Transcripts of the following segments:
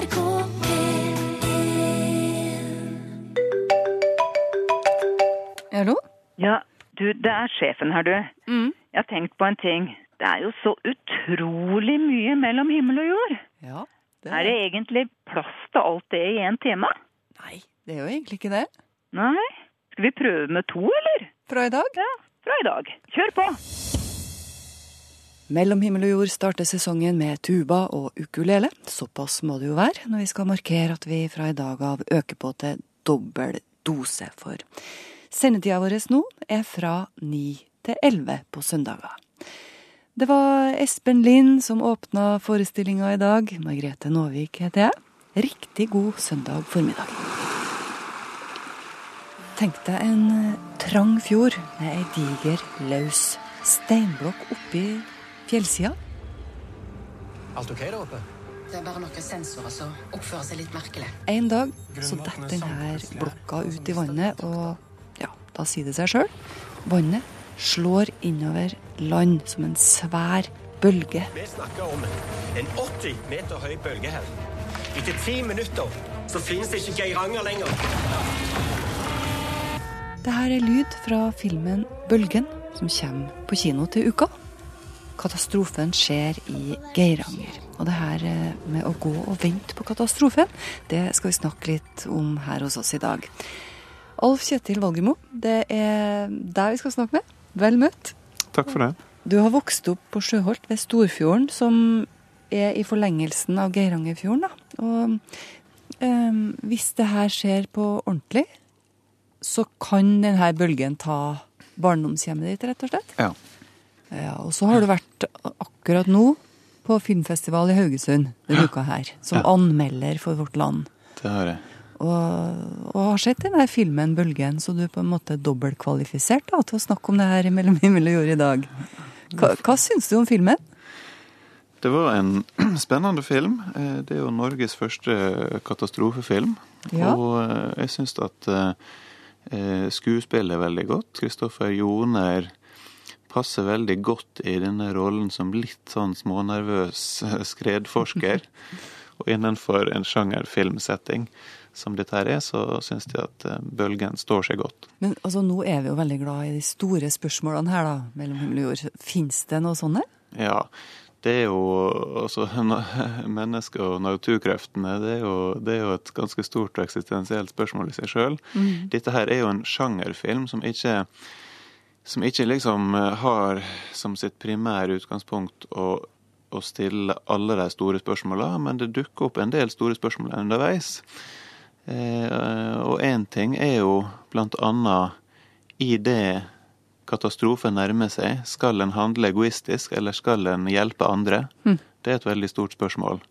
NRK P1 Hallo? Ja, du, det er sjefen her, du. Mm. Jeg har tenkt på en ting. Det er jo så utrolig mye mellom himmel og jord. Ja. Det Er det egentlig plass til alt det i én time? Nei, det er jo egentlig ikke det. Nei? Skal vi prøve med to, eller? Fra i dag. Ja, fra i dag. Kjør på! Mellom himmel og jord starter sesongen med tuba og ukulele. Såpass må det jo være når vi skal markere at vi fra i dag av øker på til dobbel dose. For sendetida vår nå er fra ni til elleve på søndager. Det var Espen Lind som åpna forestillinga i dag. Margrethe Nåvik heter jeg. Riktig god søndag formiddag. Tenk deg en trang fjord med ei diger, løs steinblokk oppi fjellsida. Alt ok der oppe? Det er bare noen sensorer som oppfører seg litt merkelig. En dag så detter denne blokka ut i vannet, og ja, da sier det seg sjøl. Vannet slår innover land som en svær bølge. Vi snakker om en 80 meter høy bølge her. Etter ti minutter så finnes det ikke Geiranger lenger. Det her er lyd fra filmen Bølgen, som kommer på kino til uka. Katastrofen skjer i Geiranger. Og det her eh, med å gå og vente på katastrofen, det skal vi snakke litt om her hos oss i dag. Alf Kjetil Valgermo, det er deg vi skal snakke med. Vel møtt. Takk for det. Du har vokst opp på Sjøholt ved Storfjorden, som er i forlengelsen av Geirangerfjorden. Da. Og eh, hvis det her skjer på ordentlig, så kan denne bølgen ta barndomshjemmet ditt, rett og slett. Ja. Ja, og så har du vært akkurat nå på filmfestival i Haugesund denne uka her, som Ja. anmelder for Vårt Land. Det har jeg. Og, og har sett den der filmen Bølgen, så du er på en måte dobbeltkvalifisert da, til å snakke om det her mellom himmel og jord i dag. Hva, hva syns du om filmen? Det var en spennende film. Eh, Det er jo Norges første katastrofefilm. Ja. Og eh, jeg syns at eh, eh, skuespillet er veldig godt. Kristoffer Joner passer veldig godt i denne rollen som litt sånn smånervøs skredforsker. Og innenfor en sjangerfilmsetting som dette her er, så syns de at eh, Bølgen står seg godt. Men altså, nå er vi jo veldig glad i de store spørsmålene her, da, mellom himmel og jord. Fins det noe sånne? Ja, det er jo altså Mennesket og naturkreftene, det er, jo, det er jo et ganske stort og eksistensielt spørsmål i seg sjøl. Dette her er jo en sjangerfilm som ikke som ikke liksom eh, har som sitt primære utgangspunkt å, å stille alle de store spørsmåla, men det dukker opp en del store spørsmål underveis. Eh, og én ting er jo blant annet i det katastrofen nærmer seg, skal en handle egoistisk, eller skal en hjelpe andre? Det er et veldig stort spørsmål.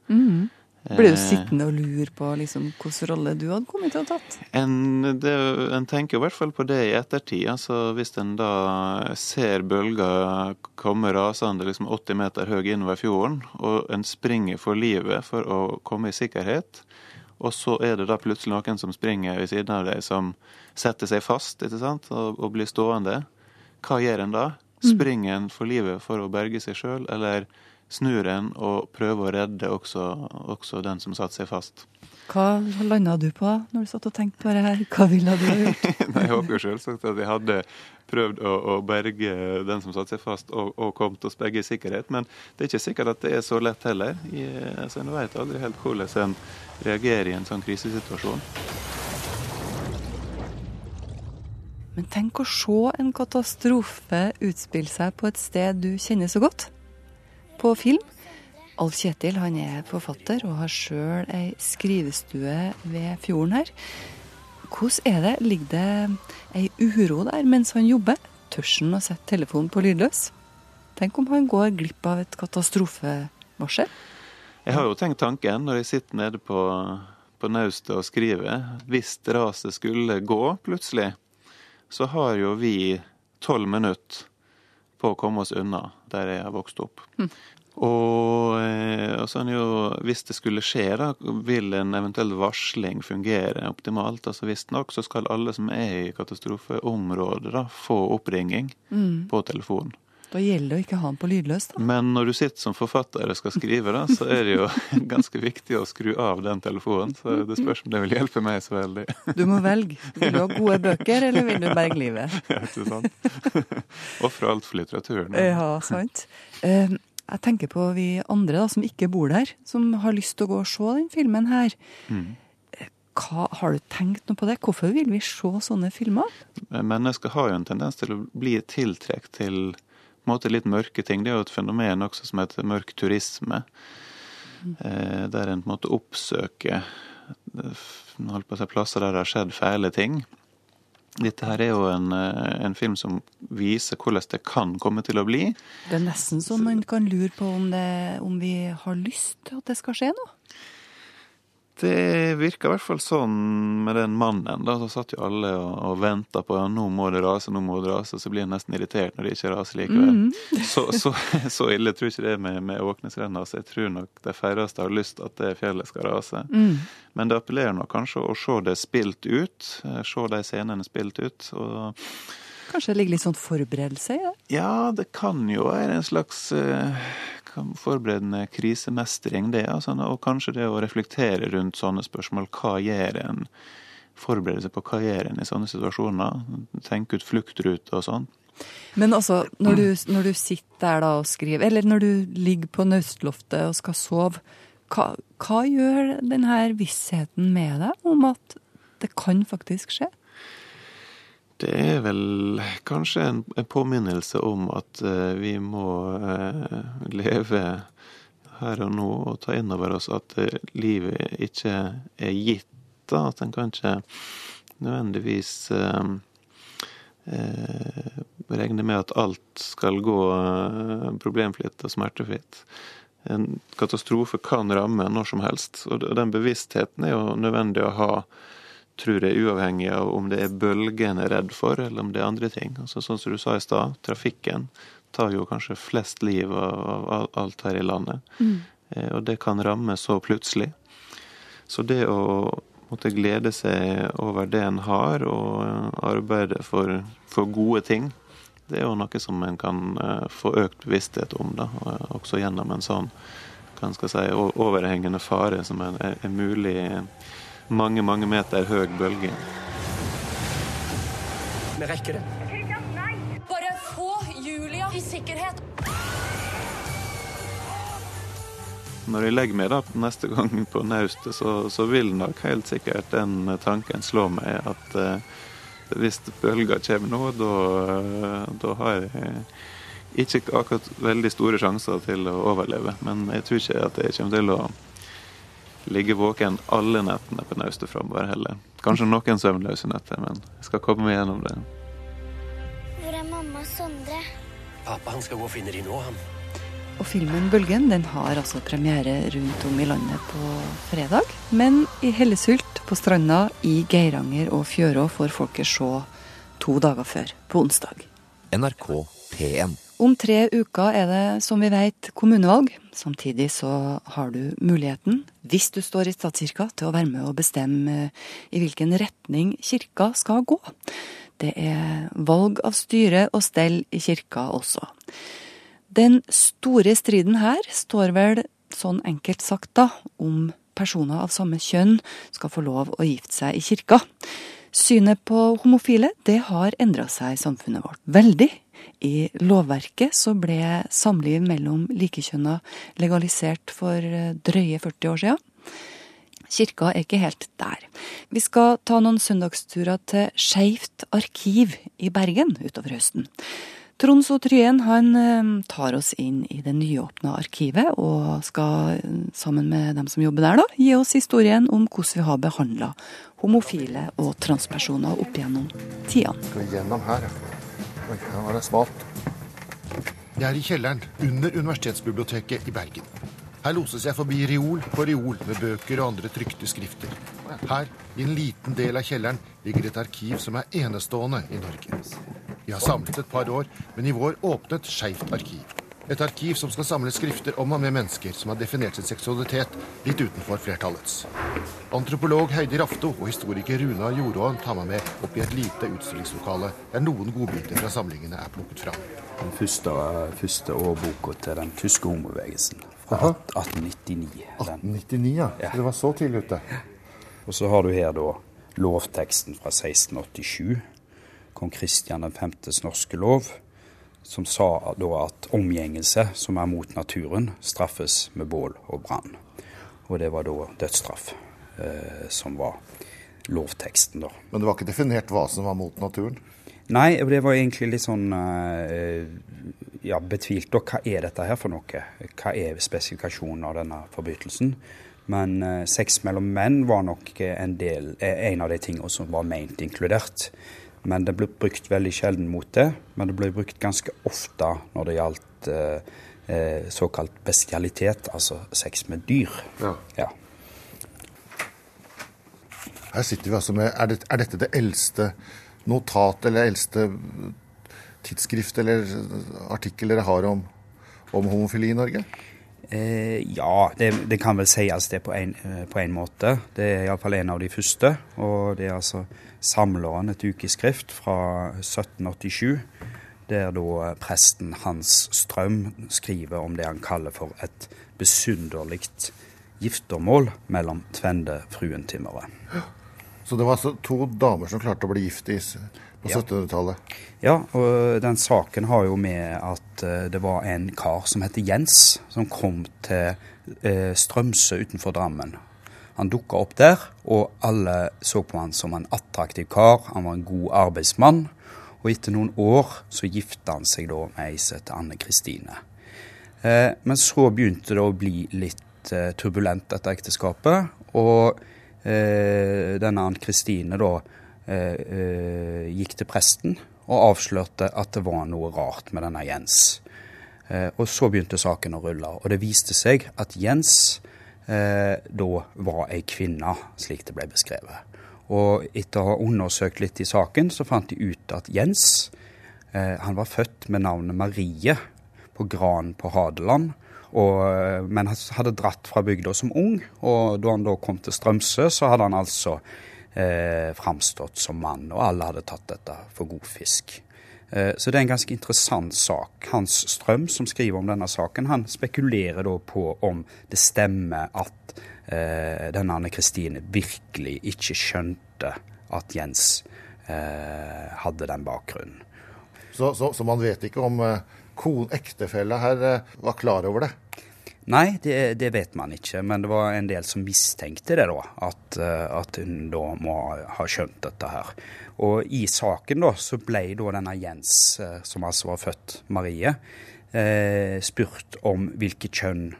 Blir du Eh, sittende og lure på liksom, hvilken rolle du hadde kommet til å ha tatt? En, det, en tenker i hvert fall på det i ettertid. altså Hvis en da ser bølger komme rasende liksom 80 meter høy innover fjorden, og en springer for livet for å komme i sikkerhet, og så er det da plutselig noen som springer ved siden av deg, som setter seg fast ikke sant, og, og blir stående. Hva gjør en da? Springer en for livet for å berge seg sjøl, eller snur en og prøver å redde også, også den som satte seg fast? Hva landa du på når du satt og tenkte på det her? Hva ville du gjort? Nei, Jeg håper jo selvsagt at jeg hadde prøvd å, å berge den som satte seg fast, og, og kommet oss begge i sikkerhet. Men det er ikke sikkert at det er så lett heller. Jeg, altså, En vet aldri helt hvordan en reagerer i en sånn krisesituasjon. Men tenk å se en katastrofe utspille seg på et sted du kjenner så godt. På film. Alf Kjetil han er forfatter og har sjøl ei skrivestue ved fjorden her. Hvordan er det? Ligger det ei uro der mens han jobber? Tør han å sette telefonen på lydløs? Tenk om han går glipp av et katastrofevarsel? Jeg har jo tenkt tanken når jeg sitter nede på, på naustet og skriver. Hvis raset skulle gå plutselig, så har jo vi tolv minutter på å komme oss unna der jeg har vokst opp. Og, eh, og sånn jo, hvis det skulle skje, da, vil en eventuell varsling fungere optimalt. Altså Visstnok så skal alle som er i katastrofeområdet, da, få oppringing på telefon. Da gjelder det å ikke ha den på lydløs, da. Men når du sitter som forfatter og skal skrive, da, så er det jo ganske viktig å skru av den telefonen. Så det spørs om det vil hjelpe meg så veldig. Du må velge. Vil du ha gode bøker, eller vil du berge livet? Ja, ikke sant? Ofre alt for litteraturen. Ja, sant. Eh, Jeg tenker på vi andre da, som ikke bor der, som har lyst til å gå og se den filmen her. Mm. Hva, har du tenkt noe på det? Hvorfor vil vi se sånne filmer? Mennesker har jo en tendens til å bli tiltrukket til måte litt mørke ting. Det er jo et fenomen også som heter mørk turisme. Eh, der en på en måte oppsøker eh, si, plasser der det har skjedd fæle ting. Dette her er jo en, eh, en film som viser hvordan det kan komme til å bli. Det er nesten så man kan lure på om, det, om vi har lyst til at det skal skje noe. Det virka i hvert fall sånn med den mannen. da, Så satt jo alle og, og venta på ja, nå må det rase, nå må det rase. Så blir en nesten irritert når det ikke raser likevel. Så, så, så ille tror jeg ikke det er med, med Åknesrenna. Så jeg tror nok de færreste har lyst at det fjellet skal rase. Men det appellerer nok kanskje å se det spilt ut. eh, Se de scenene spilt ut. og Kanskje det ligger litt sånn forberedelse i det? ja, det kan jo være en slags eh, forberedende krisemestring, det. Altså, og kanskje det å reflektere rundt sånne spørsmål. Hva gjør en? Forberede seg på hva gjør en i sånne situasjoner? Tenke ut fluktruter og sånn. Men altså, når du, når du sitter der da og skriver, eller når du ligger på naustloftet og skal sove, hva, hva gjør denne vissheten med deg om at det kan faktisk skje? Det er vel kanskje en, påminnelse om at eh, vi må eh, leve her og nå og ta inn over oss at eh, livet ikke er gitt. da, At en kan ikke nødvendigvis eh, eh, regne med at alt skal gå problemfritt og smertefritt. En katastrofe kan ramme når som helst, og den bevisstheten er jo nødvendig å ha tror jeg, uavhengig av om det er bølgen en er redd for, eller om det er andre ting. Altså, sånn som du sa i stad, trafikken tar jo kanskje flest liv av, av alt her i landet. Eh, og det kan ramme så plutselig. Så det å måtte glede seg over det en har, og arbeide for, for gode ting, det er jo noe som en kan eh, få økt bevissthet om, da, også gjennom en sånn kan skal si, overhengende fare som er, er, er mulig mange, mange meter høy bølge. Vi rekker det. Bare få Julia i sikkerhet. Når jeg legger meg da neste gang på naustet, så, så vil nok helt sikkert den tanken slå meg at eh, hvis bølga kommer nå, da, eh, da har jeg ikke akkurat veldig store sjanser til å overleve. Men jeg tror ikke at jeg kommer til å ligge våken alle nettene på naustet framover heller. Kanskje noen søvnløse netter, men jeg skal komme meg gjennom det. Hvor er mamma Sondre? Pappa han skal gå og finne de nå, han. Og filmen Bølgen den har altså premiere rundt om i landet på fredag. Men i Hellesult, på stranda, i Geiranger og Fjørå får folket se to dager før, på onsdag. NRK P1. Om tre uker er det, som vi vet, kommunevalg. Samtidig så har du muligheten, hvis du står i statskirka, til å være med og bestemme eh, i hvilken retning kirka skal gå. Det er valg av styre og stell i kirka også. Den store striden her står vel, sånn enkelt sagt da, om personer av samme kjønn skal få lov å gifte seg i kirka. Synet på homofile det har endra seg i samfunnet vårt veldig. I lovverket så ble samliv mellom likekjønna legalisert for eh, drøye 40 år siden. Kirka er ikke helt der. Vi skal ta noen søndagsturer til Skeivt arkiv i Bergen utover høsten. Trond Sotryen han eh, tar oss inn i det nyåpna arkivet, og skal eh, sammen med dem som jobber der, da, gi oss historien om hvordan vi har behandla homofile og transpersoner opp gjennom tidene. Skal vi gjennom her, ja. Oi, her var det smalt. Jeg er i kjelleren under Universitetsbiblioteket i Bergen. Her loses jeg forbi reol på reol med bøker og andre trykte skrifter. Her, i en liten del av kjelleren, ligger et arkiv som er enestående i Norge. Vi har samlet et par år, men i vår åpnet Skeivt arkiv. Et arkiv som skal samle skrifter om og med mennesker som har definert sin seksualitet litt utenfor flertallets. Antropolog Heidi Rafto og historiker Runa Jordåen tar meg med opp i et lite utstillingslokale der noen godbiter fra samlingene er plukket fram. Den første, første årboka til den tyske homobevegelsen fra Aha. 1899. Den. 1899, ja. Ja. Så det var så tidlig ute. Og så har du her da lovteksten fra 1687. Kong Kristian 5.s norske lov, som sa da at omgjengelse som er mot naturen, straffes med bål og brann. Og det var da dødsstraff eh, som var lovteksten, da. Men det var ikke definert hva som var mot naturen? Nei, og det var egentlig litt sånn eh, ja, betvilt. Og hva er dette her for noe? Hva er spesifikasjonen av denne forbrytelsen? Men eh, sex mellom menn var nok en, del, eh, en av de tingene som var ment inkludert. Men det ble brukt veldig sjelden mot det. Men det ble brukt ganske ofte når det gjaldt eh, eh, såkalt bestialitet, altså sex med dyr. Ja. Ja. Her sitter vi altså med Er, det, er dette det eldste notat eller eldste tidsskrift eller artikkel dere har om, om homofili i Norge? Eh, ja, det, det kan vel sies det på en, eh, på en måte. Det er iallfall en av de første. Og det er altså Samleren, et ukeskrift fra 1787. Der da presten Hans Strøm skriver om det han kaller for et besynderlig giftermål mellom tvende fruentimmere. Så det var altså to damer som klarte å bli gift i, på Ja. 1700-tallet. Ja, og den saken har jo med at eh, det var en kar som heter Jens, som kom til eh, Strømsø utenfor Drammen. Han dukka opp der, og alle så på han som en attraktiv kar. Han var en god arbeidsmann. Og etter noen år så gifta han seg da med ei som heter Anne Kristine. Eh, men så begynte det å bli litt turbulent, dette ekteskapet. Og denne Anne Kristine da gikk til presten og avslørte at det var noe rart med denne Jens. Eh, og så begynte saken å rulle, og det viste seg at Jens eh, da var ei kvinne, slik det ble beskrevet. Og etter å ha undersøkt litt i saken, så fant de ut at Jens eh, han var født med navnet Marie på Gran på Hadeland. Og, eh, men hadde dratt fra bygda som ung, og da han da kom til Strømsø, så hadde han altså eh, framstått som mann, og alle hadde tatt dette for god fisk. Eh, så det er en ganske interessant sak. Hans Strøm, som skriver om denne saken, han spekulerer da på om det stemmer at eh, denne Anne Kristine virkelig ikke skjønte at Jens eh, hadde den bakgrunnen. Så, så, så man vet ikke om eh, ektefella her eh, var klar over det? Nei, det, det vet man ikke, men det var en del som mistenkte det, da. At, eh, at hun da må ha skjønt dette her. Og i saken da, så ble da denne Jens, eh, som altså var født Marie, eh, spurt om hvilket kjønn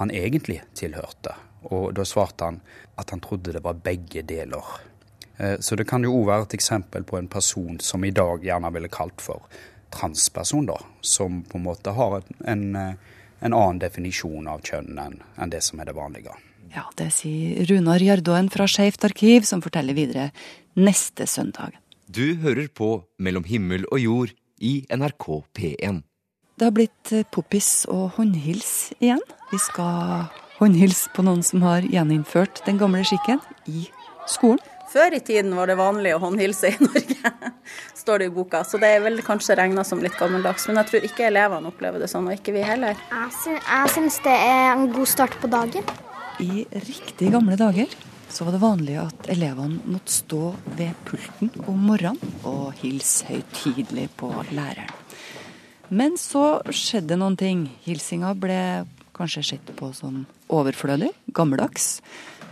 han egentlig tilhørte. Og da svarte han at han trodde det var begge deler. Eh, Så det kan jo òg være et eksempel på en person som i dag gjerne ville kalt for transperson, da. Som på en måte har en, en, eh, en annen definisjon av kjønn enn det som er det vanlige. Ja, det sier Runar Jardåen fra Skeivt arkiv, som forteller videre neste søndag. Du hører på Mellom himmel og jord i NRK P1. Det har blitt eh, poppis og håndhils igjen. Vi skal håndhilse på noen som har gjeninnført den gamle skikken i skolen. Før i tiden var det vanlig å håndhilse i Norge, står det i boka. Så det er vel kanskje regna som litt gammeldags. Men jeg tror ikke elevene opplever det sånn, og ikke vi heller. Jeg, sy syns det er en god start på dagen. I riktig gamle dager så var det vanlig at elevene måtte stå ved pulten om morgenen og hilse høytidelig på læreren. Men så skjedde noen ting. Hilsinga ble kanskje sett på som overflødig, gammeldags.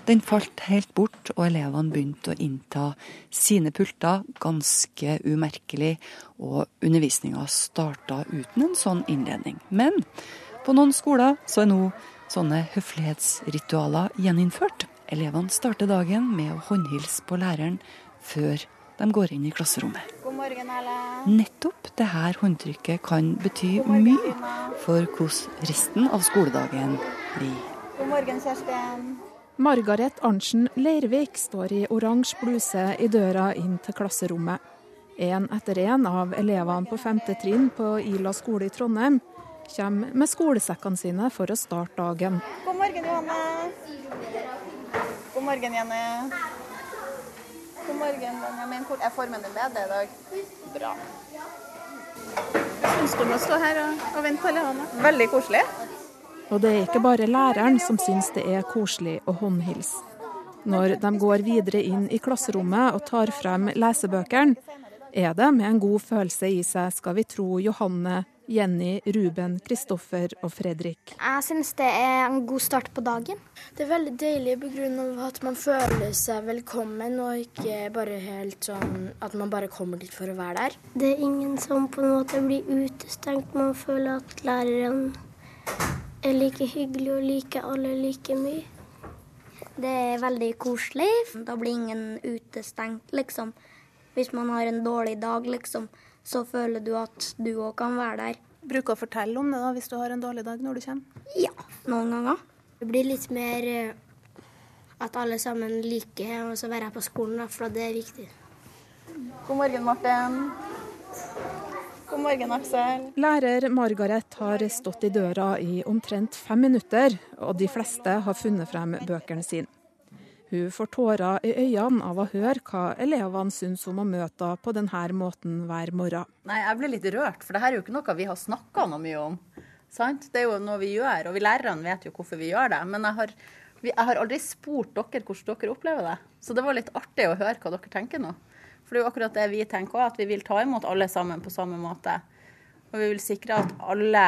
Den falt helt bort, og elevene begynte å innta sine pulter ganske umerkelig, og undervisninga starta uten en sånn innledning. Men på noen skoler så er nå sånne høflighetsritualer gjeninnført. Elevene starter dagen med å håndhilse på læreren før de går inn i klasserommet. God morgen, Erle. Nettopp det her håndtrykket kan bety mye for hvordan resten av skoledagen blir. God morgen, Kjerstin. Margaret Arntzen Leirvik står i oransje bluse i døra inn til klasserommet. En etter en av elevene på femte trinn på Ila skole i Trondheim kommer med skolesekkene sine for å starte dagen. God morgen, Johanne. God morgen, Jenny. God morgen, Benjamin. Hvor er formen din bedre i dag? Bra. Syns du må stå her og, og vente på elevene? Veldig koselig. Og det er ikke bare læreren som syns det er koselig å håndhilse. Når de går videre inn i klasserommet og tar frem lesebøkene, er det med en god følelse i seg, skal vi tro Johanne, Jenny, Ruben, Kristoffer og Fredrik. Jeg syns det er en god start på dagen. Det er veldig deilig pga. at man føler seg velkommen, og ikke bare helt sånn at man bare kommer dit for å være der. Det er ingen som på en måte blir utestengt. Man føler at læreren er like hyggelig og liker alle like mye. Det er veldig koselig. Da blir ingen utestengt, liksom. Hvis man har en dårlig dag, liksom, så føler du at du òg kan være der. Bruker å fortelle om det da, hvis du har en dårlig dag når du kommer? Ja, noen ganger. Det blir litt mer eh, at alle sammen liker å være her på skolen, da, for det er viktig. God morgen, Martin. God morgen, Aksel. Lærer Margaret har stått i døra i omtrent fem minutter, og de fleste har funnet frem bøkene sine. Hun får tårer i øynene av å høre hva elevene syns om å møte henne på denne måten hver morgen. Nei, Jeg blir litt rørt, for dette er jo ikke noe vi har snakka noe mye om. Sant? Det er jo noe vi gjør, og vi lærerne vet jo hvorfor vi gjør det. Men jeg har, jeg har aldri spurt dere hvordan dere opplever det. Så det var litt artig å høre hva dere tenker nå. For det er jo akkurat det vi tenker òg, at vi vil ta imot alle sammen på samme måte. Og vi vil sikre at alle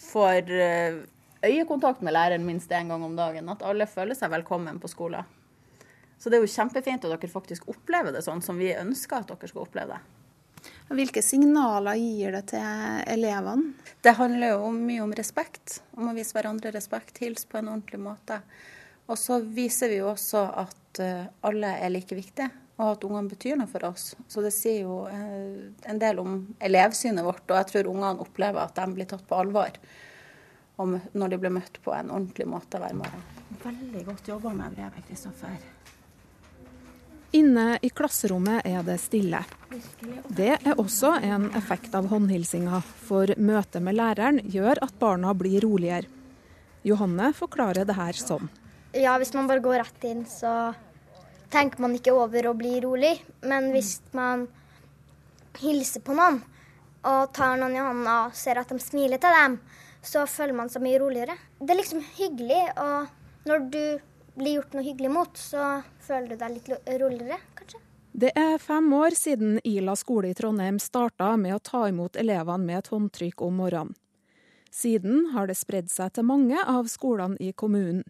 får eh, øyekontakt med læreren minst én gang om dagen. At alle føler seg velkommen på skolen. Så det er jo kjempefint at dere faktisk opplever det sånn som vi ønsker at dere skal oppleve det. Hvilke signaler gir det til elevene? Det handler jo mye om respekt. Om å vise hverandre respekt, Hils på en ordentlig måte. Og så viser vi jo også at eh, alle er like viktige, og at ungene betyr noe for oss. Så det sier jo eh, en del om elevsynet vårt, og jeg tror ungene opplever at de blir tatt på alvor når de blir møtt på en ordentlig måte hver morgen. Veldig godt jobba med brevet, Kristoffer. Inne i klasserommet er det stille. Det er også en effekt av håndhilsinga, for møtet med læreren gjør at barna blir roligere. Johanne forklarer det her sånn. Ja, hvis man bare går rett inn, så tenker man ikke over å bli rolig. Men hvis man hilser på noen og tar noen i hånda og ser at de smiler til dem, så føler man seg mye roligere. Det er liksom hyggelig, og når du blir gjort noe hyggelig mot, så føler du deg litt roligere, kanskje. Det er fem år siden Ila skole i Trondheim starta med å ta imot elevene med et håndtrykk om morgenen. Siden har det spredd seg til mange av skolene i kommunen.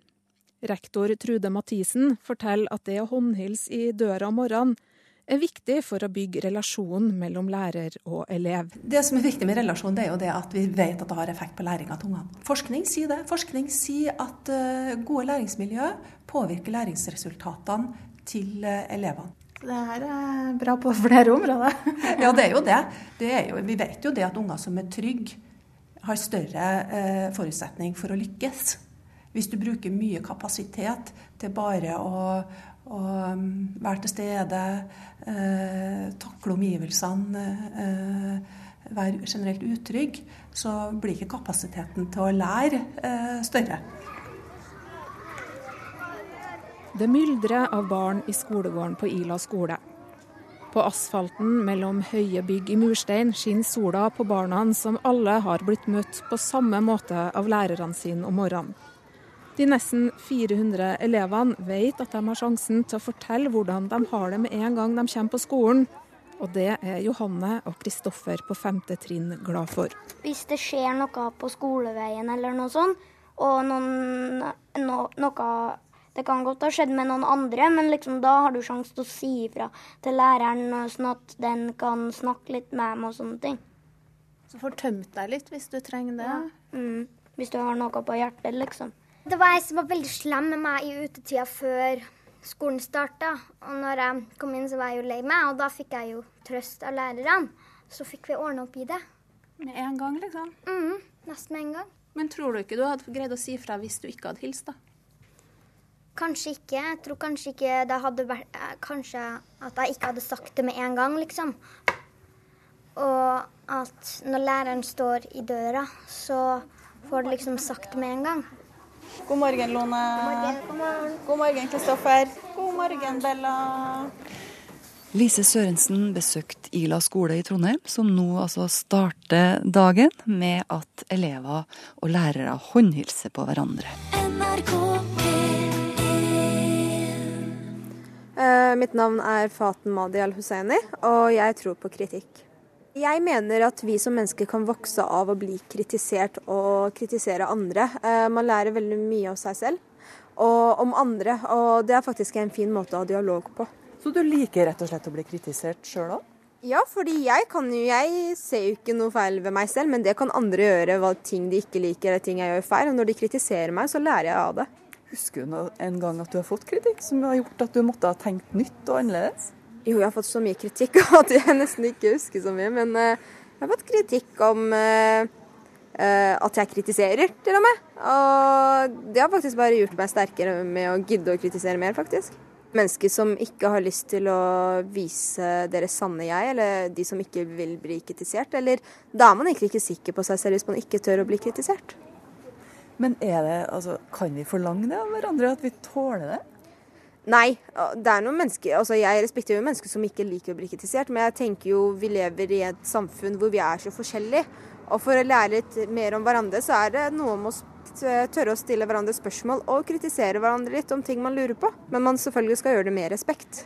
Rektor Trude Mathisen forteller at det å håndhilse i døra om morgenen er viktig for å bygge relasjonen mellom lærer og elev. Det som er viktig med relasjon, det er jo det at vi vet at det har effekt på læringa til ungene. Forskning sier det. Forskning sier at uh, gode læringsmiljø påvirker læringsresultatene til uh, elevene. Det her er bra på flere områder. ja, det er jo det. det er jo, vi vet jo det at unger som er trygge, har større eh, forutsetning for å lykkes. Hvis du bruker mye kapasitet til bare å og um, være til stede, eh, takle omgivelsene, eh, være generelt utrygg, så blir ikke kapasiteten til å lære eh, større. Det myldrer av barn i skolegården på Ila skole. På asfalten mellom høye bygg i murstein skinner sola på barna som alle har blitt møtt på samme måte av lærerne sine om morgenen. De nesten 400 elevene vet at de har sjansen til å fortelle hvordan de har det med en gang de kommer på skolen. Og det er Johanne og Kristoffer på femte trinn glad for. Hvis det skjer noe på skoleveien eller noe sånt, og noen, no, noe Det kan godt ha skjedd med noen andre, men liksom da har du sjanse til å si ifra til læreren, sånn at den kan snakke litt med dem og sånne ting. Så får tømt deg litt hvis du trenger det? Ja. Mm. Hvis du har noe på hjertet, liksom. Det var ei som var veldig slem med meg i utetida før skolen starta. Og når jeg kom inn, så var jeg jo lei meg, og da fikk jeg jo trøst av lærerne. Så fikk vi ordna opp i det. Med en gang, liksom? mm, nesten med en gang. Men tror du ikke du hadde greid å si fra hvis du ikke hadde hilst, da? Kanskje ikke. Jeg tror kanskje ikke det hadde vært Kanskje at jeg ikke hadde sagt det med en gang, liksom. Og at når læreren står i døra, så får du liksom sagt det med en gang. God morgen, Lone. God morgen, Kristoffer. God morgen, Bella. Lise Sørensen besøkte Ila skole i Trondheim, som nå altså starter dagen med at elever og lærere håndhilser på hverandre. NRK mitt navn er Faten Madi al-Husseini, og jeg tror på kritikk. Jeg mener at vi som mennesker kan vokse av å bli kritisert og kritisere andre. Eh, man lærer veldig mye av seg selv og om andre, og det er faktisk en fin måte å ha dialog på. Så du liker rett og slett å bli kritisert sjøl òg? Ja, fordi jeg kan jo Jeg ser jo ikke noe feil ved meg selv, men det kan andre gjøre. Hva ting de ikke liker eller ting jeg gjør feil. Og når de kritiserer meg, så lærer jeg av det. Husker du en gang at du har fått kritikk som har gjort at du måtte ha tenkt nytt og annerledes? Jo, jeg har fått så mye kritikk at jeg nesten ikke husker så mye. Men uh, jeg har fått kritikk om uh, uh, at jeg kritiserer, til og med. Og det har faktisk bare gjort meg sterkere med å gidde å kritisere mer, faktisk. Mennesker som ikke har lyst til å vise deres sanne jeg, eller de som ikke vil bli kritisert. Eller da er man egentlig ikke sikker på seg selv hvis man ikke tør å bli kritisert. Men er det, altså, kan vi forlange det av hverandre, at vi tåler det? Nei, det er noen mennesker, altså jeg respekterer mennesker som ikke liker å bli kritisert, men jeg tenker jo vi lever i et samfunn hvor vi er så forskjellige. Og for å lære litt mer om hverandre, så er det noe om å tørre å stille hverandre spørsmål og kritisere hverandre litt om ting man lurer på. Men man selvfølgelig skal gjøre det med respekt.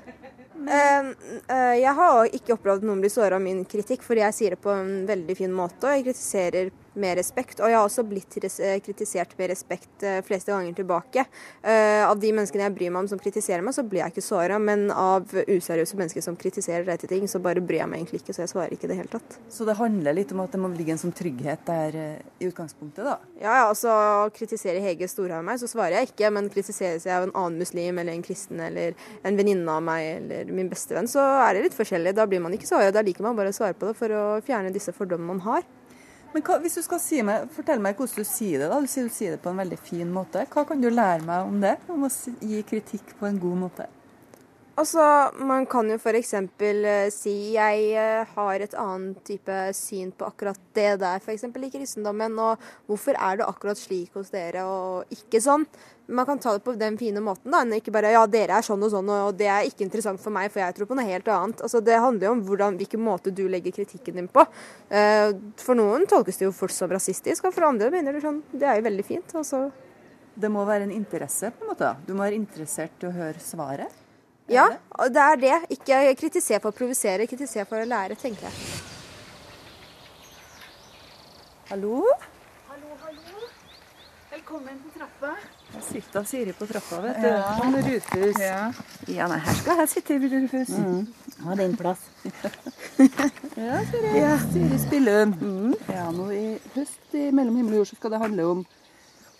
Uh, uh, jeg har ikke opplevd noen bli såra av min kritikk, fordi jeg sier det på en veldig fin måte. Og jeg kritiserer med respekt. Og jeg har også blitt kritisert med respekt uh, fleste ganger tilbake. av de menneskene jeg bryr meg om som kritiserer meg, så blir jeg ikke såra. Men av useriøse mennesker som kritiserer deg til ting, så bare bryr jeg meg egentlig ikke. Så jeg svarer ikke i det hele tatt. Så det handler litt om at det må ligge en sånn trygghet der i utgangspunktet, da? Ja, ja. Altså kritiserer Hege Storhaug meg, så svarer jeg ikke. Men kritiseres jeg av en annen muslim eller en kristen eller en venninne av meg eller min bestevenn, så er det litt forskjellig. Da blir man ikke såra. Da liker man bare å svare på det for å fjerne disse fordommene man har. Men hva, hvis du skal si meg, Fortell meg hvordan du sier det. da. Du sier du sier det på en veldig fin måte. Hva kan du lære meg om det? Om å gi kritikk på en god måte? Altså, Man kan jo f.eks. Uh, si jeg uh, har et annet type syn på akkurat det der, f.eks. i kristendommen. Og hvorfor er det akkurat slik hos dere, og ikke sånn? Man kan ta det på den fine måten, da, enn ikke bare ja, dere er sånn og sånn, og det er ikke interessant for meg, for jeg tror på noe helt annet. Altså, Det handler jo om hvordan, hvilken måte du legger kritikken din på. Uh, for noen tolkes det jo fort som rasistisk, og for andre mener det sånn Det er jo veldig fint. Altså. Det må være en interesse, på en måte? da. Du må være interessert i å høre svaret? Ja, det er det. Ikke kritisere for å provosere, kritisere for å lære, tenker jeg. Hallo? Hallo, hallo. Velkommen til trappa. Her sitter Siri på trappa, vet du. Ja. Som Rufus. Ja. ja, nei, her skal jeg sitte, Rufus. Mm. Ha din plass. Ja, Siri. Ja, Siri Spillum. Ja, nå i høst i Mellom himmel og jord så skal det handle om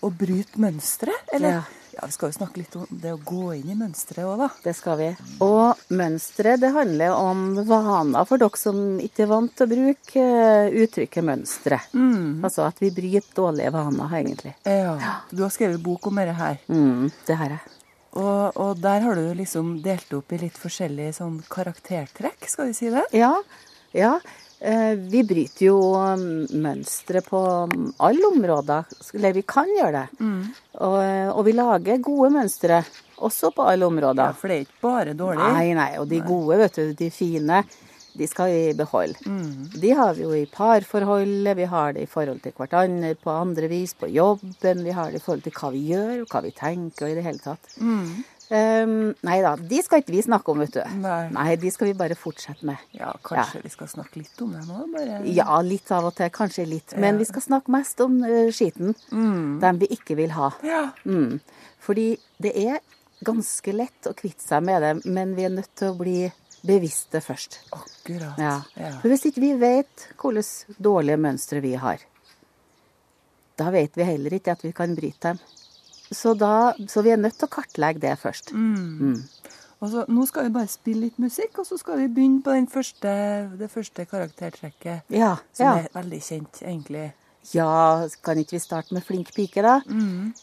å bryte mønstre, eller? Ja. Ja, Vi skal jo snakke litt om det å gå inn i mønsteret òg, da. Det skal vi. Og mønsteret det handler om vaner for dere som ikke er vant til å bruke eh, uttrykket mønstre. Mm. Altså at vi bryter dårlige vaner, egentlig. Ja. Du har skrevet bok om dette her. Mm, det har jeg. Og, og der har du liksom delt opp i litt forskjellige sånn karaktertrekk, skal vi si det? Ja. ja. Eh, Vi bryter jo um, mønstre på um, alle områder. Eller vi kan gjøre det. Mm. Og, og vi lager gode mønstre også på alle områder. Ja, For det er ikke bare dårlig? Nei, nei. Og de gode, vet du, de fine, de skal vi beholde. Mm. De har vi jo i parforholdet, vi har det i forhold til hverandre på andre vis, på jobben. Vi har det i forhold til hva vi gjør, og hva vi tenker, og i det hele tatt. Mm. Um, nei da, de skal ikke vi snakke om, vet du. Nei. de skal vi bare fortsette med. Ja, kanskje vi skal snakke litt om det nå? Bare... Ja, litt av og til. Kanskje litt. Men Ja. vi skal snakke mest om uh, skiten. Mm. Dem vi ikke vil ha. Ja. Mm. Fordi det er ganske lett å kvitte seg med det, men vi er nødt til å bli bevisste først. Akkurat. Ja. Ja. For hvis ikke vi vet hvilke dårlige mønstre vi har, da vet vi heller ikke at vi kan bryte dem. Så, da, så vi er nødt til å kartlegge det først. Mm. Mm. Så, nå skal vi bare spille litt musikk, og så skal vi begynne på den første, det første karaktertrekket. Ja, som ja. er veldig kjent, egentlig. Ja, kan ikke vi starte med flink pike, da? Mm.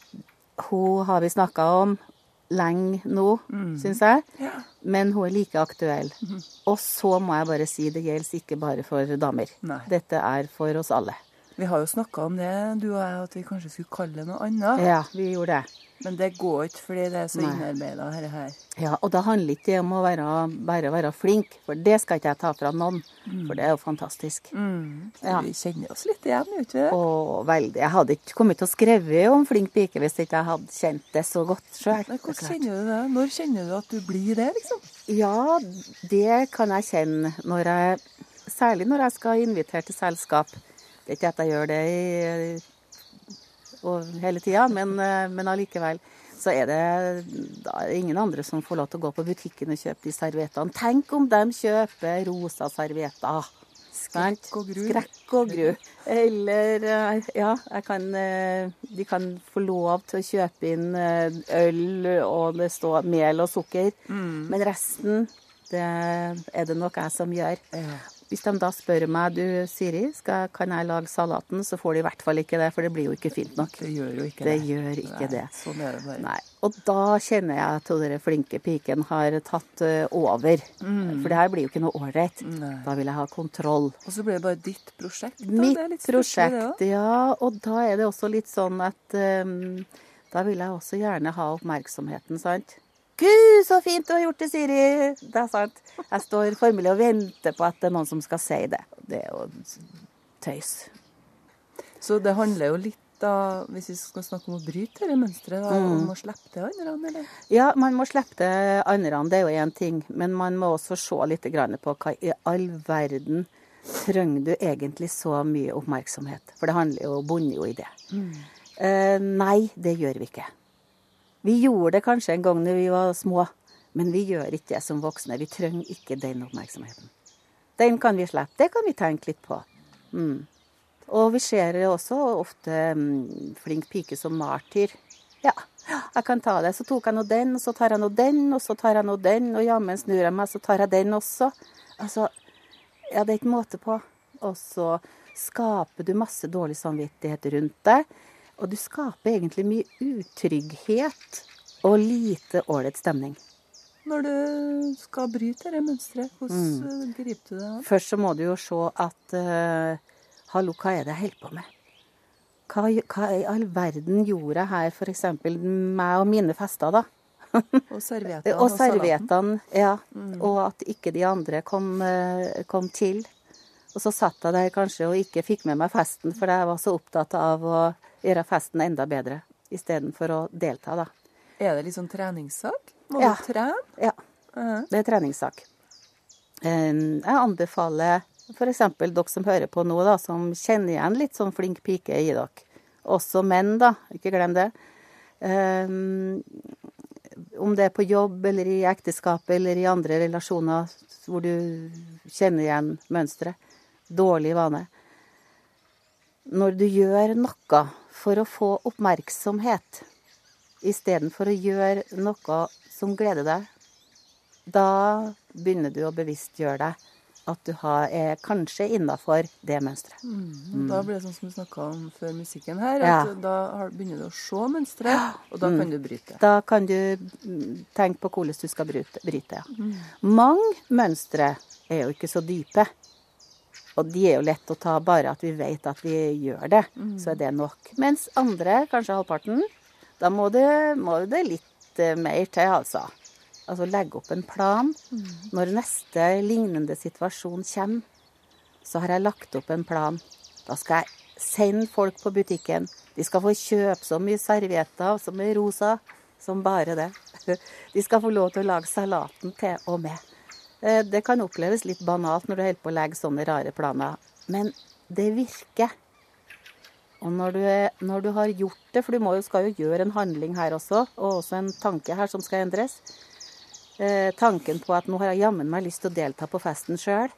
Hun har vi snakka om. lenge nå, Mm. syns jeg. Men hun er like aktuell. Og så må jeg bare si, det gjelder ikke bare for damer. Nei. Dette er for oss alle. Vi har jo snakka om det, du og jeg, at vi kanskje skulle kalle det noe annet. Ja, vi gjorde det. Men det går ikke fordi det er så innarbeida, dette her. Ja, og da handler ikke det om å være, bare være flink, for det skal ikke jeg ta fra noen. For det er jo fantastisk. Mm. Ja. Vi kjenner oss litt igjen, gjør vi det? Veldig. Jeg hadde ikke kommet til å skrevet om flink pike hvis ikke jeg hadde kjent det så godt sjøl. Hvordan kjenner du det? Når kjenner du at du blir det, liksom? Ja, det kan jeg kjenne når jeg Særlig når jeg skal invitere til selskap. Det er ikke at jeg gjør det i, og hele tida, men, eh, men allikevel. Så er det er det ingen andre som får lov til å gå på butikken og kjøpe de serviettene. Tenk om de kjøper rosa servietter. Skrekk og gru. Skrekk og gru. Eller eh, ja, kan, eh, de kan få lov til å kjøpe inn eh, øl, og det står mel og sukker. Mm. Men resten, det er det nok jeg som gjør. Hvis de da spør meg du Siri, skal, kan jeg lage salaten, så får de i hvert fall ikke det, for det blir jo ikke fint nok. Det gjør jo ikke det. det. gjør ikke Nei, det. Sånn er det bare. Nei. Og da kjenner jeg at den flinke piken har tatt eh, over. Mm. For det her blir jo ikke noe ålreit. Da vil jeg ha kontroll. Og så blir det bare ditt prosjekt. Da. Mitt prosjekt, ja. Og da er det også litt sånn at um, da vil jeg også gjerne ha oppmerksomheten, sant. Gud, så fint du har gjort det, Siri! Det er sant. Jeg står formelig og venter på at det er noen som skal si det. Det er jo tøys. Så det handler jo litt da, hvis vi skal snakke om å bryte dette mønsteret, da, Mm. om å slippe til andre, eller? Ja, man må slippe til andre, det er jo én ting. Men man må også se litt på hva i all verden trenger du egentlig så mye oppmerksomhet? For det handler jo, bunner jo i det. Eh, nei, det gjør vi ikke. Vi gjorde det kanskje en gang når vi var små, men vi gjør ikke det som voksne. Vi trenger ikke den oppmerksomheten. Den kan vi slippe. Det kan vi tenke litt på. Mm. Og vi ser også ofte mm, flink pike som martyr. Ja, jeg kan ta det. Så tok jeg nå den, og så tar jeg nå den, og så tar jeg nå den, og jammen snur jeg meg, så tar jeg den også. Altså, ja, det er ikke måte på. Og så skaper du masse dårlig samvittighet rundt deg. Og du skaper egentlig mye utrygghet og lite ålreit stemning. Når du skal bryte det mønsteret, hvordan Mm. eh, griper du det an? Først så må du jo se at uh, Hallo, hva er det jeg holder på med? Hva, hva i all verden gjorde jeg her, f.eks. meg og mine fester, da? Og serviettene og salaten. serviettene, ja. Mm. Og at ikke de andre kom, eh, kom til. Og så satt jeg der kanskje og ikke fikk med meg festen, for jeg var så opptatt av å gjøre festen enda bedre istedenfor å delta, da. Er det litt sånn treningssak? Må Ja. du trene? Ja. Det er treningssak. Eh, Jeg anbefaler f.eks. dere som hører på nå, da, som kjenner igjen litt sånn flink pike i dere. Også menn, da. Ikke glem det. Eh, Om det er på jobb eller i ekteskapet eller i andre relasjoner hvor du kjenner igjen mønsteret. Dårlig vane. Når du gjør noe for å få oppmerksomhet istedenfor å gjøre noe som gleder deg, da begynner du å bevisstgjøre deg at du har, er kanskje innafor det mønsteret. Mm. Da blir det sånn som du snakka om før musikken her, Ja. da begynner du å se mønsteret, og da Mm. kan du bryte. Da kan du mm, tenke på hvordan du skal bryte. bryte ja. Mm. Mange mønstre er jo ikke så dype. Og de er jo lett å ta, bare at vi vet at vi gjør det. Mm. Så er det nok. Mens andre, kanskje halvparten, da må det, må det litt eh, mer til, altså. Altså legge opp en plan. Mm. Når neste lignende situasjon kommer, så har jeg lagt opp en plan. Da skal jeg sende folk på butikken. De skal få kjøpe så mye servietter som er rosa som bare det. De skal få lov til å lage salaten til og med. Eh, Det kan oppleves litt banalt når du holder på å legge sånne rare planer, men det virker. Og når du, er, når du har gjort det, for du må skal jo gjøre en handling her også, og også en tanke her som skal endres. Eh, tanken på at nå har jeg jammen meg lyst til å delta på festen sjøl,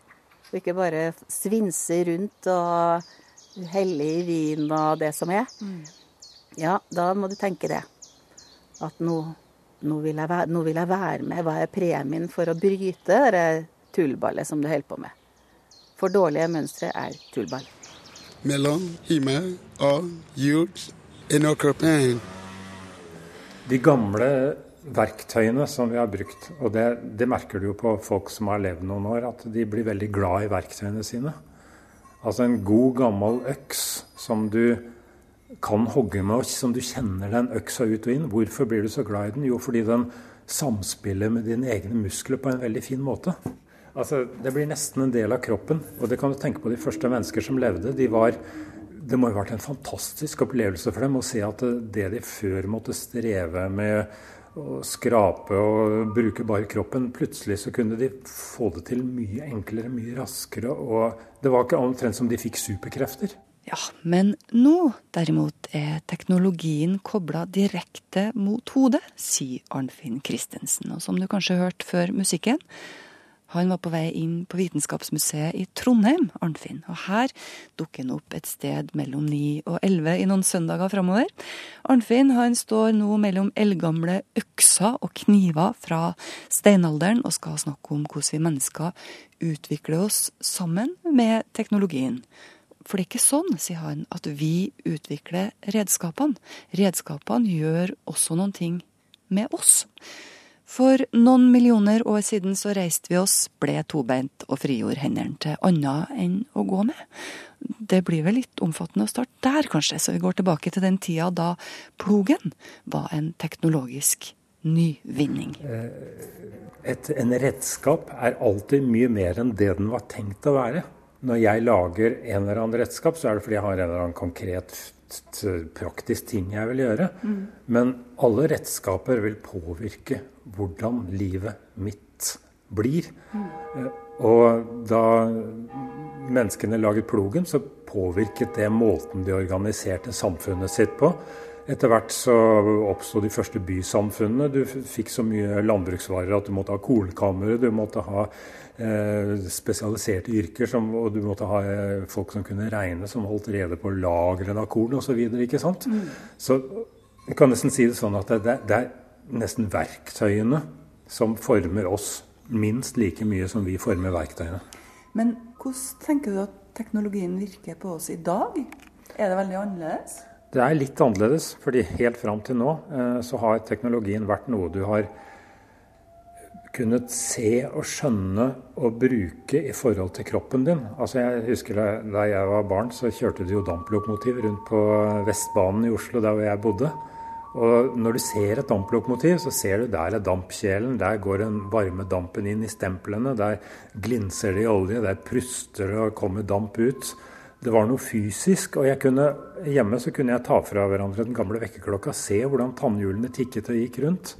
og ikke bare svinse rundt og helle i vin og det som er. Ja, da må du tenke det. At nå, nå, vil jeg være, nå vil jeg være med. Hva er premien for å bryte det tullballet som du holder på med? For dårlige mønstre er tullball. mellom himmel og jord. En åkerpen. De gamle verktøyene som vi har brukt, og det, det, merker du jo på folk som har levd noen år, at de blir veldig glad i verktøyene sine. Altså en god, gammel øks som du kan hogge med, oss som du kjenner den øksa ut og inn. Hvorfor blir du så glad i den? Jo, fordi den samspiller med dine egne muskler på en veldig fin måte. Altså, Det blir nesten en del av kroppen. Og det kan du tenke på de første mennesker som levde. De var, det må jo ha vært en fantastisk opplevelse for dem å se at det de før måtte streve med å skrape og bruke bare kroppen, plutselig så kunne de få det til mye enklere, mye raskere. Og det var ikke omtrent som de fikk superkrefter. Ja, men nå derimot er teknologien kobla direkte mot hodet, sier Arnfinn Christensen. Og som du kanskje hørte før musikken, han var på vei inn på Vitenskapsmuseet i Trondheim, Arnfinn. Og her dukker han opp et sted mellom ni og elleve i noen søndager framover. Arnfinn han står nå mellom eldgamle økser og kniver fra steinalderen og skal snakke om hvordan vi mennesker utvikler oss sammen med teknologien. For det er ikke sånn, sier han, at vi utvikler redskapene. Redskapene gjør også noen ting med oss. For noen millioner år siden så reiste vi oss, ble tobeint og frigjorde hendene til annet enn å gå med. Det blir vel litt omfattende å starte der, kanskje, så vi går tilbake til den tida da plogen var en teknologisk nyvinning. Eh, et, en redskap er alltid mye mer enn det den var tenkt å være. Når jeg lager en eller annen redskap, så er det fordi jeg har en eller annen konkret praktisk ting jeg vil gjøre. Mm. Men alle redskaper vil påvirke hvordan livet mitt blir. Mm. Og da menneskene laget plogen, så påvirket det måten de organiserte samfunnet sitt på. Etter hvert så oppsto de første bysamfunnene. Du fikk så mye landbruksvarer at du måtte ha kornkamre, du måtte ha eh, spesialiserte yrker, som, og du måtte ha eh, folk som kunne regne, som holdt rede på lagrene av korn osv. Så, sant? mm. så jeg kan nesten si det sånn at det, det er nesten verktøyene som former oss minst like mye som vi former verktøyene. Men hvordan tenker du at teknologien virker på oss i dag? Er det veldig annerledes? Det er litt annerledes, fordi helt fram til nå eh, så har teknologien vært noe du har kunnet se og skjønne og bruke i forhold til kroppen din. Altså jeg husker Da jeg var barn, så kjørte de jo damplokomotiv rundt på Vestbanen i Oslo, der hvor jeg bodde. Og når du ser et damplokomotiv, så ser du der er dampkjelen. Der går den varme dampen inn i stemplene. Der glinser det i olje. Der pruster det og kommer damp ut det var noe fysisk. Og kunne, hjemme så kunne jeg ta fra hverandre den gamle vekkerklokka, se hvordan tannhjulene tikket og gikk rundt.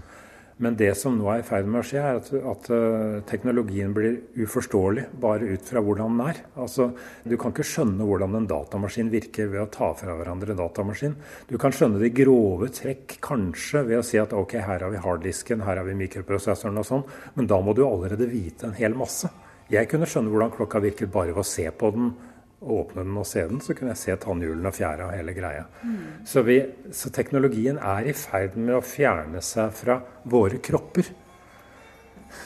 Men det som nå er i ferd med å skje, er at, at uh, teknologien blir uforståelig bare ut fra hvordan den er. Altså, Du kan ikke skjønne hvordan en datamaskin virker ved å ta fra hverandre datamaskin. Du kan skjønne de grove trekk kanskje ved å si at ok, her har vi harddisken, her har vi mikroprosessoren og sånn, men da må du allerede vite en hel masse. Jeg kunne skjønne hvordan klokka virket bare ved å se på den åpne den og se den, så kunne jeg se tannhjulene og fjæra og hele greia. Mm. Så, vi, så, teknologien er i ferd med å fjerne seg fra våre kropper.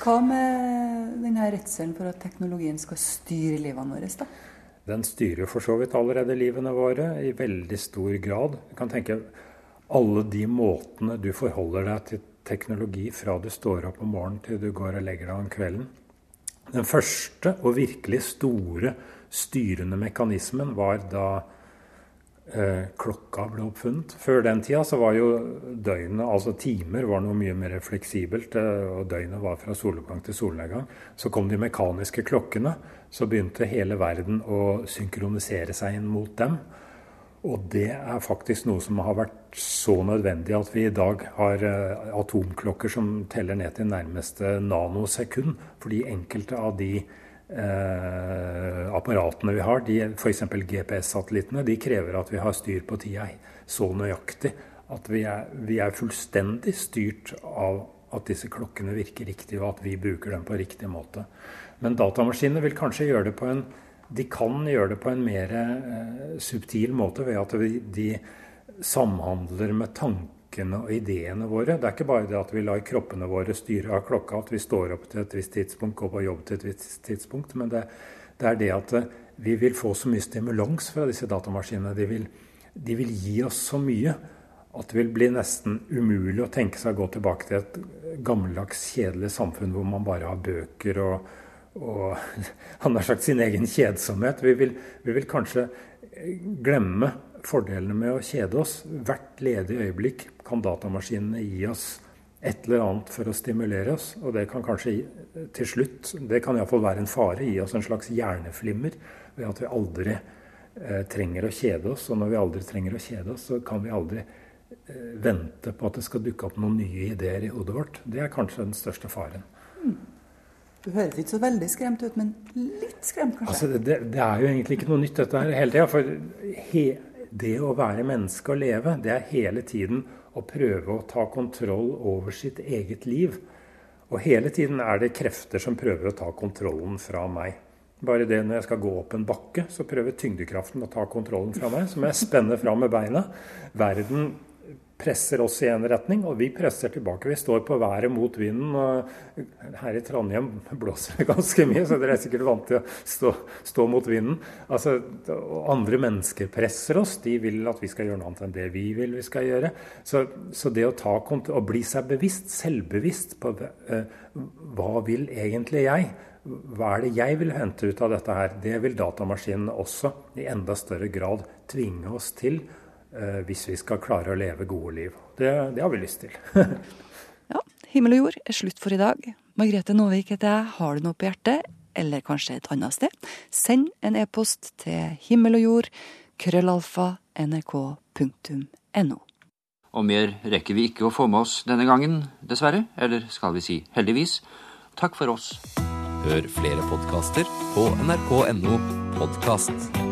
Hva med denne redselen for at teknologien skal styre livene våre? da? Den styrer for så vidt allerede livene våre i veldig stor grad. Du kan tenke alle de måtene du forholder deg til teknologi fra du står opp om morgenen til du går og legger deg om kvelden. Den første og virkelig store styrende mekanismen var da eh, klokka ble oppfunnet. Før den tida så var jo døgnet, altså timer, var noe mye mer fleksibelt. Eh, og døgnet var fra soloppgang til solnedgang. Så kom de mekaniske klokkene. Så begynte hele verden å synkronisere seg inn mot dem. Og det er faktisk noe som har vært så nødvendig at vi i dag har eh, atomklokker som teller ned til nærmeste nanosekund. Fordi enkelte av de apparatene vi har, f.eks. GPS-satellittene, de krever at vi har styr på tida så nøyaktig at vi er, vi er, fullstendig styrt av at disse klokkene virker riktig, og at vi bruker dem på riktig måte. Men datamaskinene vil kanskje gjøre det på en de kan gjøre det på en mer eh, subtil måte ved at de samhandler med tanker tankene og ideene våre. Det er ikke bare det at vi lar kroppene våre styre av klokka, at vi står opp til et visst tidspunkt, går på jobb til et visst tidspunkt. Men det, det er det at eh, vi vil få så mye stimulans fra disse datamaskinene. De vil, de vil gi oss så mye at det vil bli nesten umulig å tenke seg å gå tilbake til et gammeldags, kjedelig samfunn hvor man bare har bøker og, og han har sagt sin egen kjedsomhet. Vi vil, vi vil kanskje glemme fordelene med å kjede oss. Hvert ledige øyeblikk kan datamaskinene gi oss et eller annet for å stimulere oss. Og det kan kanskje til slutt, det kan iallfall være en fare, gi oss en slags hjerneflimmer ved at vi aldri eh, trenger å kjede oss. Og når vi aldri trenger å kjede oss, så kan vi aldri eh, vente på at det skal dukke opp noen nye ideer i hodet vårt. Det er kanskje den største faren. Mm. Du høres ikke så veldig skremt ut, men litt skremt, kanskje? Altså, det, det, er jo egentlig ikke noe nytt, dette her hele tida. For he, det å være menneske og leve, det er hele tiden å prøve å ta kontroll over sitt eget liv. Og hele tiden er det krefter som prøver å ta kontrollen fra meg. Bare det når jeg skal gå opp en bakke, så prøver tyngdekraften å ta kontrollen fra meg. Så må jeg spenne fram med beina. Verden presser oss i en retning, og vi presser tilbake. Vi står på været mot vinden. og Her i Trondheim blåser det ganske mye, så dere er sikkert vant til å stå, stå mot vinden. Altså, andre mennesker presser oss. De vil at vi skal gjøre noe annet enn det vi vil vi skal gjøre. Så, så det å, ta, å bli seg bevisst, selvbevisst på uh, hva vil egentlig jeg? Hva er det jeg vil hente ut av dette her? Det vil datamaskinene også i enda større grad tvinge oss til Eh, hvis vi skal klare å leve gode liv. Det, det har vi lyst til. ja, himmel og jord er slutt for i dag. Margrethe Nåvik heter jeg. Har du noe på hjertet, eller kanskje et annet sted, send en e-post til himmel og jord, krøllalfa, nrk.no. Og mer rekker vi ikke å få med oss denne gangen, dessverre. Eller skal vi si heldigvis. Takk for oss. Hør flere podkaster på nrk.no podkast.